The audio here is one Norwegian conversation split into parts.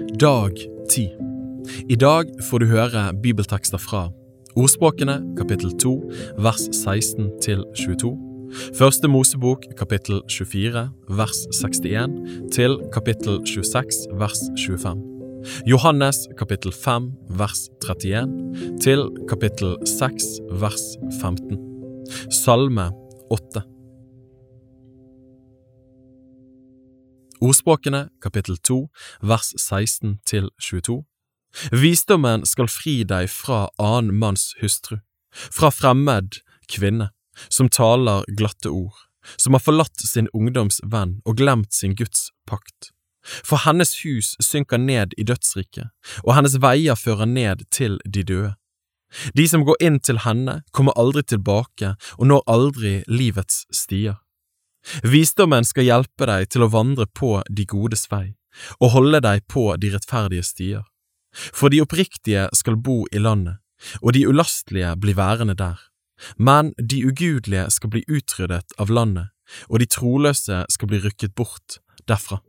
Dag 10 I dag får du høre bibeltekster fra Ordspråkene kapittel 2 vers 16 til 22, Første Mosebok kapittel 24 vers 61 til kapittel 26 vers 25, Johannes kapittel 5 vers 31 til kapittel 6 vers 15, Salme 8. Ordspråkene kapittel 2 vers 16 til 22 Visdommen skal fri deg fra annen manns hustru, fra fremmed kvinne, som taler glatte ord, som har forlatt sin ungdoms venn og glemt sin Guds pakt. For hennes hus synker ned i dødsriket, og hennes veier fører ned til de døde. De som går inn til henne, kommer aldri tilbake og når aldri livets stier. Visdommen skal hjelpe deg til å vandre på de godes vei, og holde deg på de rettferdige stier. For de oppriktige skal bo i landet, og de ulastelige blir værende der. Men de ugudelige skal bli utryddet av landet, og de troløse skal bli rykket bort derfra.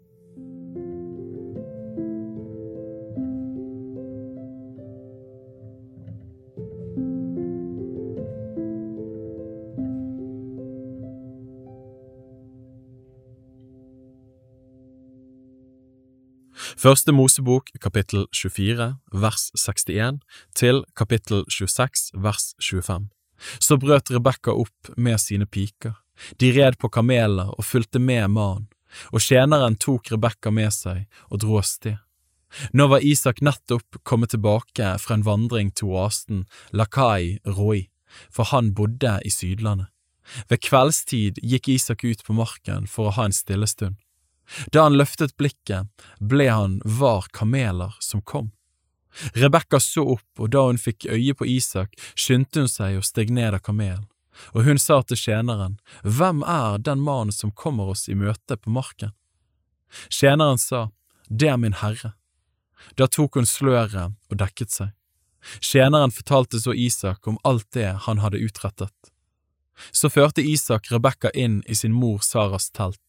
Første Mosebok kapittel 24 vers 61 til kapittel 26 vers 25. Så brøt Rebekka opp med sine piker, de red på kameler og fulgte med mannen, og tjeneren tok Rebekka med seg og dro av sted. Nå var Isak nettopp kommet tilbake fra en vandring til oasen Lakai Roi, for han bodde i Sydlandet. Ved kveldstid gikk Isak ut på marken for å ha en stille stund. Da han løftet blikket, ble han var kameler som kom. Rebekka så opp, og da hun fikk øye på Isak, skyndte hun seg og steg ned av kamelen, og hun sa til tjeneren, Hvem er den mannen som kommer oss i møte på marken? Tjeneren sa, Det er min herre. Da tok hun sløret og dekket seg. Tjeneren fortalte så Isak om alt det han hadde utrettet. Så førte Isak Rebekka inn i sin mor Saras telt.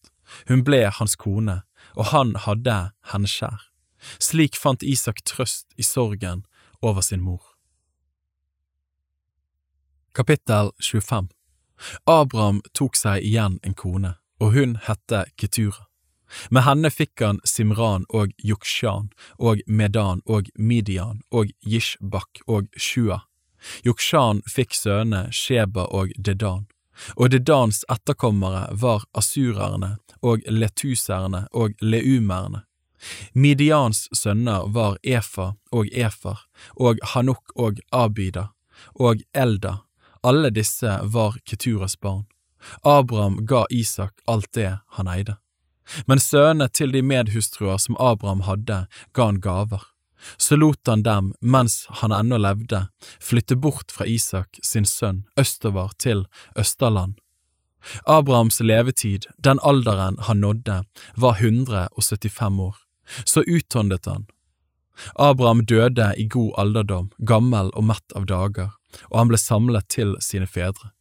Hun ble hans kone, og han hadde henne kjær. Slik fant Isak trøst i sorgen over sin mor. Kapittel 25 Abraham tok seg igjen en kone, og hun hette Ketura. Med henne fikk han Simran og Yukshan og Medan og Midian og Jishbak og Shua. Yukshan fikk sønnene Sheba og Dedan, og Dedans etterkommere var asurerne og letuserne og leumerne. Midians sønner var Efa og Efer og Hanuk og Abida og Elda, alle disse var Keturas barn. Abraham ga Isak alt det han eide. Men sønnene til de medhustruer som Abraham hadde, ga han gaver. Så lot han dem, mens han ennå levde, flytte bort fra Isak sin sønn østover til Østerland. Abrahams levetid, den alderen han nådde, var 175 år. Så uthåndet han. Abraham døde i god alderdom, gammel og mett av dager, og han ble samlet til sine fedre.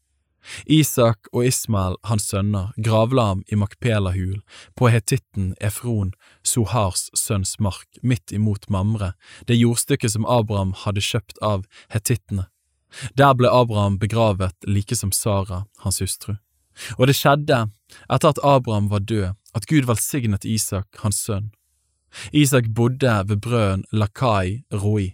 Isak og Ismael, hans sønner, gravla ham i Makpelahul, på hetitten Efron, Sohars sønns mark, midt imot Mamre, det jordstykket som Abraham hadde kjøpt av hetittene. Der ble Abraham begravet like som Sara, hans hustru. Og det skjedde, etter at Abraham var død, at Gud velsignet Isak, hans sønn. Isak bodde ved brøden Lakai Roi.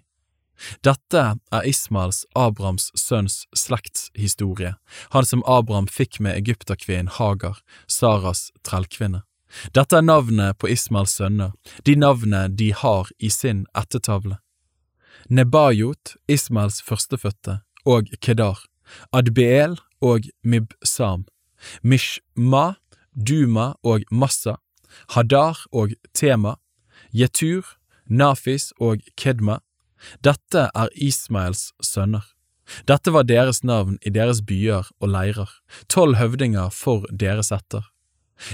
Dette er Ismaels, Abrahams sønns slektshistorie, han som Abraham fikk med egypterkvinnen Hagar, Saras trellkvinne. Dette er navnet på Ismaels sønner, de navnene de har i sin ættetavle. Nebajot, Ismaels førstefødte, og Kedar, Adbeel og Mibsam, Mishma, Duma og Massa, Hadar og Tema, Jetur, Nafis og Kedma. Dette er Ismaels sønner. Dette var deres navn i deres byer og leirer, tolv høvdinger for deres etter.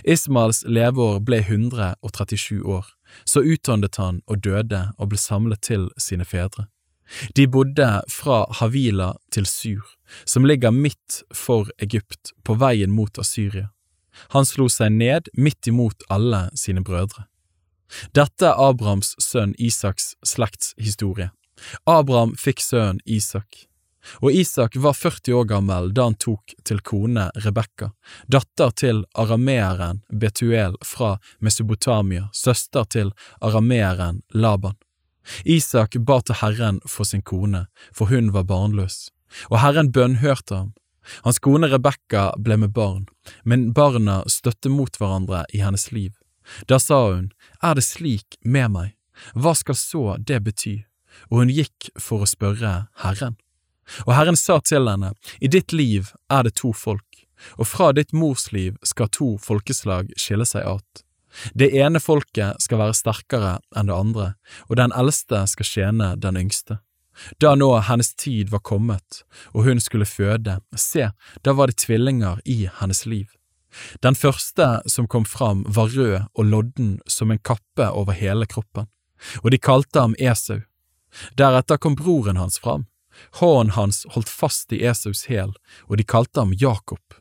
Ismaels leveår ble 137 år, så utåndet han og døde og ble samlet til sine fedre. De bodde fra Havila til Sur, som ligger midt for Egypt, på veien mot Asyria. Han slo seg ned midt imot alle sine brødre. Dette er Abrahams sønn Isaks slektshistorie. Abraham fikk sønnen Isak. Og Isak var 40 år gammel da han tok til kone Rebekka, datter til arameeren Betuel fra Mesopotamia, søster til arameeren Laban. Isak ba til Herren for sin kone, for hun var barnløs, og Herren bønnhørte ham. Hans kone Rebekka ble med barn, men barna støtte mot hverandre i hennes liv. Da sa hun, Er det slik med meg, hva skal så det bety? Og hun gikk for å spørre Herren. Og Herren sa til henne, I ditt liv er det to folk, og fra ditt mors liv skal to folkeslag skille seg at. Det ene folket skal være sterkere enn det andre, og den eldste skal tjene den yngste. Da nå hennes tid var kommet, og hun skulle føde, se, da var det tvillinger i hennes liv. Den første som kom fram var rød og lodden som en kappe over hele kroppen, og de kalte ham Esau. Deretter kom broren hans fram, Hånden hans holdt fast i Esaus hæl, og de kalte ham Jakob.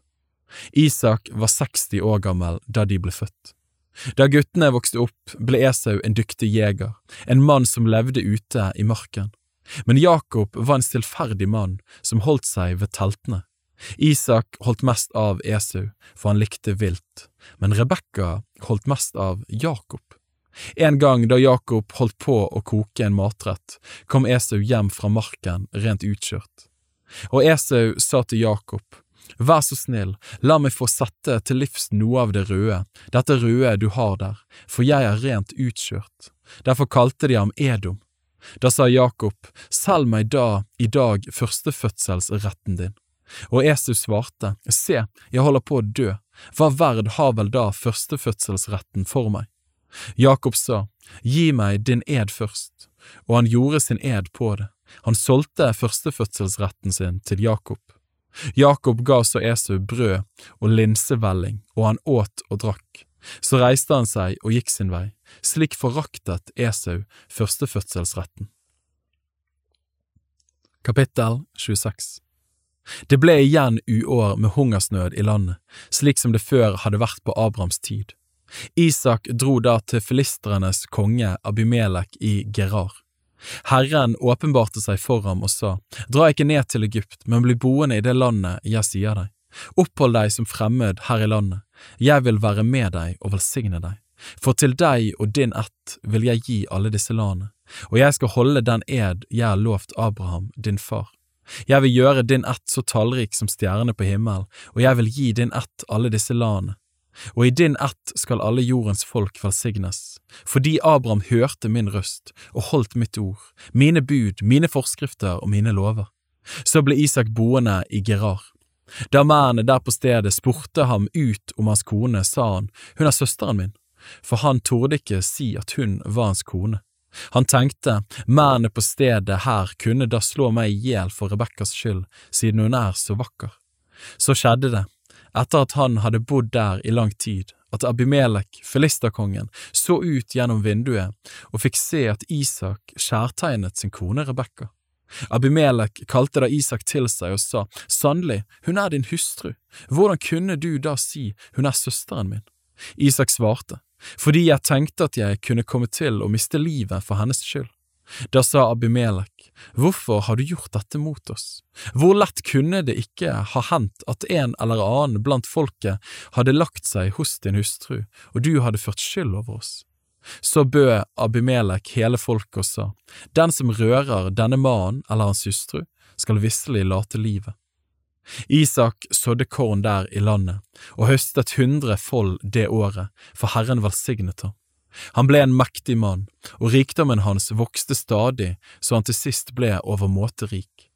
Isak var 60 år gammel da de ble født. Da guttene vokste opp, ble Esau en dyktig jeger, en mann som levde ute i marken. Men Jakob var en stillferdig mann som holdt seg ved teltene. Isak holdt mest av Esau, for han likte vilt, men Rebekka holdt mest av Jakob. En gang da Jakob holdt på å koke en matrett, kom Esau hjem fra marken rent utkjørt. Og Esau sa til Jakob, Vær så snill, la meg få sette til livs noe av det røde, dette røde du har der, for jeg er rent utkjørt. Derfor kalte de ham Edom. Da sa Jakob, Selg meg da i dag førstefødselsretten din. Og Esau svarte, Se, jeg holder på å dø, hva verd har vel da førstefødselsretten for meg? Jakob sa, Gi meg din ed først, og han gjorde sin ed på det. Han solgte førstefødselsretten sin til Jakob. Jakob ga så Esau brød og linsevelling, og han åt og drakk. Så reiste han seg og gikk sin vei. Slik foraktet Esau førstefødselsretten. Kapittel 26 Det ble igjen uår med hungersnød i landet, slik som det før hadde vært på Abrahams tid. Isak dro da til filistrenes konge Abimelek i Gerar. Herren åpenbarte seg for ham og sa, Dra ikke ned til Egypt, men bli boende i det landet jeg sier deg. Opphold deg som fremmed her i landet, jeg vil være med deg og velsigne deg. For til deg og din ett vil jeg gi alle disse landene, og jeg skal holde den ed jeg har lovt Abraham, din far. Jeg vil gjøre din ett så tallrik som stjernene på himmelen, og jeg vil gi din ett alle disse landene og i din ett skal alle jordens folk velsignes, fordi Abraham hørte min røst og holdt mitt ord, mine bud, mine forskrifter og mine lover. Så ble Isak boende i Gerar. Da mennene der på stedet spurte ham ut om hans kone, sa han, hun er søsteren min, for han torde ikke si at hun var hans kone. Han tenkte, mennene på stedet her kunne da slå meg i hjel for Rebekkas skyld, siden hun er så vakker. Så skjedde det, etter at han hadde bodd der i lang tid, at Abimelek, filisterkongen, så ut gjennom vinduet og fikk se at Isak skjærtegnet sin kone Rebekka. Abimelek kalte da Isak til seg og sa, Sannelig, hun er din hustru, hvordan kunne du da si hun er søsteren min? Isak svarte, fordi jeg tenkte at jeg kunne komme til å miste livet for hennes skyld. Da sa Abimelek, Hvorfor har du gjort dette mot oss? Hvor lett kunne det ikke ha hendt at en eller annen blant folket hadde lagt seg hos din hustru, og du hadde ført skyld over oss? Så bød Abimelek hele folket og sa, Den som rører denne mannen eller hans hustru, skal visselig late livet. Isak sådde korn der i landet, og høstet hundre fold det året, for Herren velsignet ham. Han ble en mektig mann, og rikdommen hans vokste stadig så han til sist ble overmåte rik.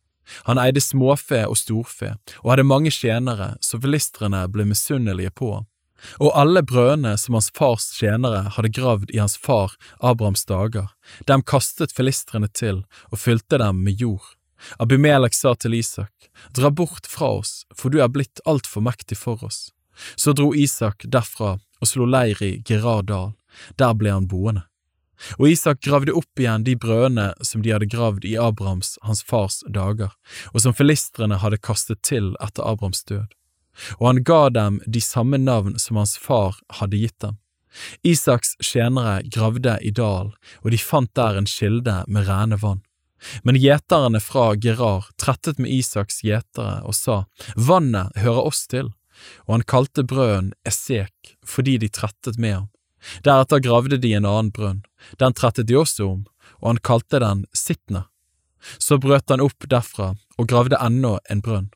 Han eide småfe og storfe, og hadde mange tjenere, så filistrene ble misunnelige på ham. Og alle brødene som hans fars tjenere hadde gravd i hans far Abrahams dager, dem kastet filistrene til og fylte dem med jord. Abimelek sa til Isak, Dra bort fra oss, for du er blitt altfor mektig for oss. Så dro Isak derfra og slo leir i Gerar dal, der ble han boende. Og Isak gravde opp igjen de brødene som de hadde gravd i Abrahams, hans fars, dager, og som filistrene hadde kastet til etter Abrahams død. Og han ga dem de samme navn som hans far hadde gitt dem. Isaks tjenere gravde i dalen, og de fant der en kilde med rene vann. Men gjeterne fra Gerar trettet med Isaks gjetere og sa, Vannet hører oss til, og han kalte brønnen Esek fordi de trettet med ham. Deretter gravde de en annen brønn, den trettet de også om, og han kalte den Sitne. Så brøt han opp derfra og gravde ennå en brønn,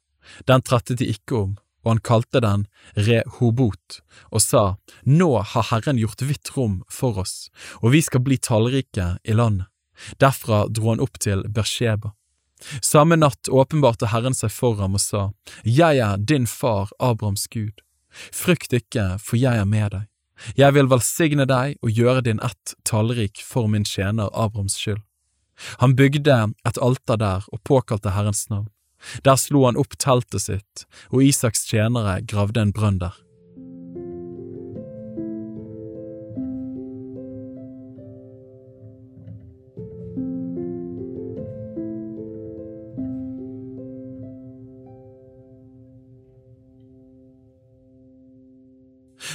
den trettet de ikke om, og han kalte den Rehobot, og sa, Nå har Herren gjort hvitt rom for oss, og vi skal bli tallrike i landet. Derfra dro han opp til Bersheba. Samme natt åpenbarte Herren seg for ham og sa, Jeg er din far Abrahams Gud. Frykt ikke, for jeg er med deg. Jeg vil velsigne deg og gjøre din ett tallrik for min tjener Abrahams skyld. Han bygde et alter der og påkalte Herrens navn. Der slo han opp teltet sitt, og Isaks tjenere gravde en brønn der.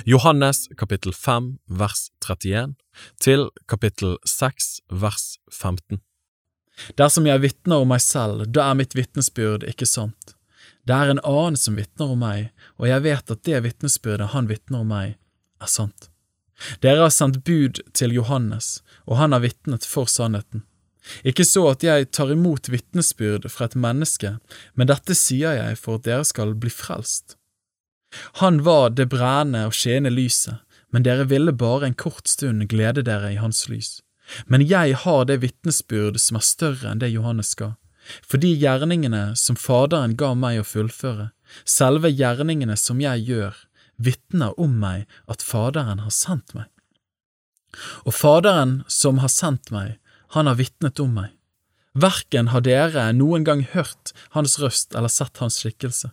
Johannes kapittel 5 vers 31 til kapittel 6 vers 15 Dersom jeg vitner om meg selv, da er mitt vitnesbyrd ikke sant. Det er en annen som vitner om meg, og jeg vet at det vitnesbyrdet han vitner om meg, er sant. Dere har sendt bud til Johannes, og han har vitnet for sannheten. Ikke så at jeg tar imot vitnesbyrd fra et menneske, men dette sier jeg for at dere skal bli frelst. Han var det brennende og skjene lyset, men dere ville bare en kort stund glede dere i hans lys. Men jeg har det vitnesbyrd som er større enn det Johannes ga, for de gjerningene som Faderen ga meg å fullføre, selve gjerningene som jeg gjør, vitner om meg at Faderen har sendt meg. Og Faderen som har sendt meg, han har vitnet om meg. Verken har dere noen gang hørt hans røst eller sett hans skikkelse,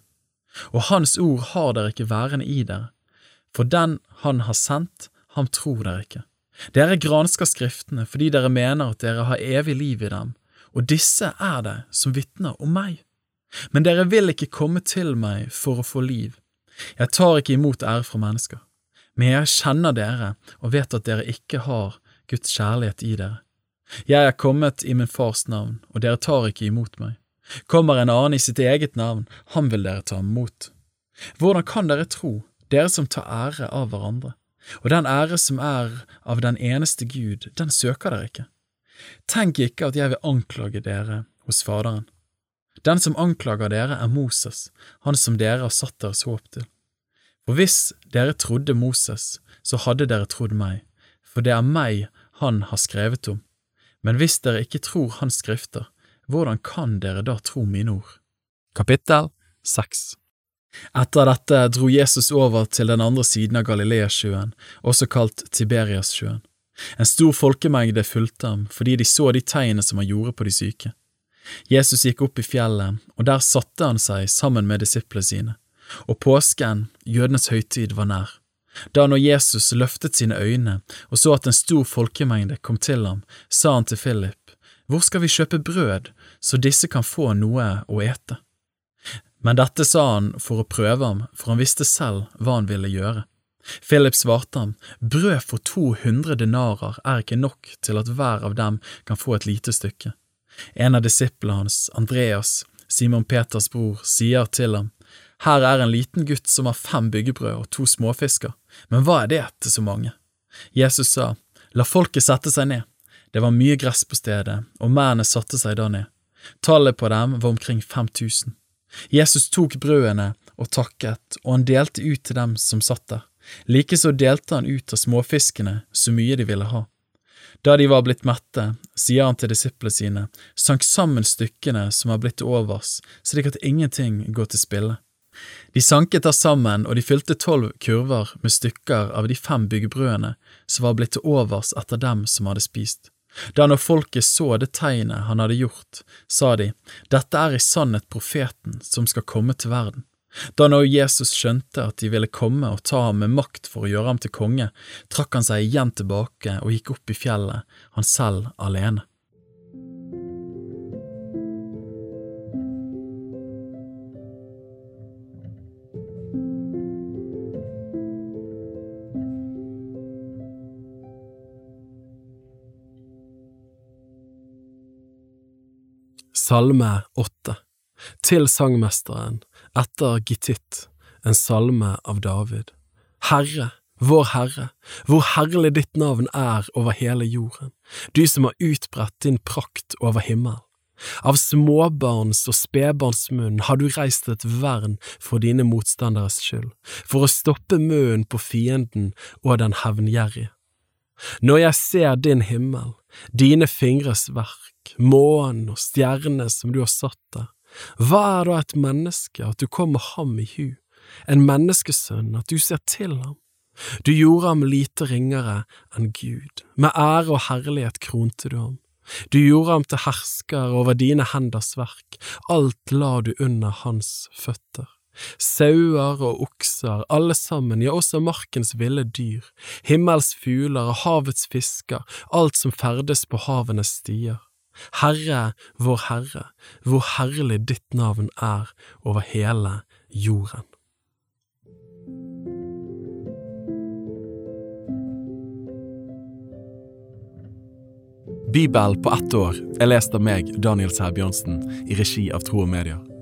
og hans ord har dere ikke værende i dere, for den han har sendt, ham tror dere ikke. Dere gransker Skriftene fordi dere mener at dere har evig liv i dem, og disse er det som vitner om meg. Men dere vil ikke komme til meg for å få liv. Jeg tar ikke imot ære fra mennesker, men jeg kjenner dere og vet at dere ikke har Guds kjærlighet i dere. Jeg er kommet i min fars navn, og dere tar ikke imot meg. Kommer en annen i sitt eget navn, han vil dere ta imot. Hvordan kan dere tro, dere som tar ære av hverandre? Og den ære som er av den eneste Gud, den søker dere ikke. Tenk ikke at jeg vil anklage dere hos Faderen. Den som anklager dere, er Moses, han som dere har satt deres håp til. For hvis dere trodde Moses, så hadde dere trodd meg, for det er meg han har skrevet om. Men hvis dere ikke tror hans skrifter, hvordan kan dere da tro mine ord? Kapittel 6 etter dette dro Jesus over til den andre siden av Galileasjøen, også kalt Tiberiassjøen. En stor folkemengde fulgte ham fordi de så de tegnene som han gjorde på de syke. Jesus gikk opp i fjellet, og der satte han seg sammen med disiplene sine, og påsken, jødenes høytid, var nær. Da når Jesus løftet sine øyne og så at en stor folkemengde kom til ham, sa han til Philip, Hvor skal vi kjøpe brød så disse kan få noe å ete? Men dette sa han for å prøve ham, for han visste selv hva han ville gjøre. Philip svarte ham, brød for to hundre denarer er ikke nok til at hver av dem kan få et lite stykke. En av disiplene hans, Andreas, Simon Peters bror, sier til ham, her er en liten gutt som har fem byggebrød og to småfisker, men hva er det til så mange? Jesus sa, la folket sette seg ned. Det var mye gress på stedet, og mennene satte seg da ned. Tallet på dem var omkring fem tusen. Jesus tok brødene og takket, og han delte ut til dem som satt der. Likeså delte han ut av småfiskene så mye de ville ha. Da de var blitt mette, sier han til disiplene sine, sank sammen stykkene som er blitt overs, slik at ingenting går til spille. De sanket da sammen, og de fylte tolv kurver med stykker av de fem byggebrødene som var blitt til overs etter dem som hadde spist. Da når folket så det tegnet han hadde gjort, sa de, dette er i sannhet profeten som skal komme til verden. Da når Jesus skjønte at de ville komme og ta ham med makt for å gjøre ham til konge, trakk han seg igjen tilbake og gikk opp i fjellet, han selv alene. Salme åtte Til sangmesteren, etter Gittitt, en salme av David. Herre, vår Herre, hvor herlig ditt navn er over hele jorden, du som har utbredt din prakt over himmelen. Av småbarns og spedbarns munn har du reist et vern for dine motstanderes skyld, for å stoppe munnen på fienden og den hevngjerrige. Når jeg ser din himmel, dine fingres verk, månen og stjernene som du har satt der, hva er da et menneske at du kommer ham i hu, en menneskesønn at du ser til ham? Du gjorde ham lite ringere enn Gud, med ære og herlighet kronte du ham. Du gjorde ham til hersker over dine henders verk, alt la du under hans føtter. Sauer og okser, alle sammen, ja også markens ville dyr, himmels fugler og havets fisker, alt som ferdes på havenes stier. Herre, vår Herre, hvor herlig ditt navn er over hele jorden. Bibel på ett år er lest av meg, Daniel Sæbjørnsen, i regi av Tro og Medier.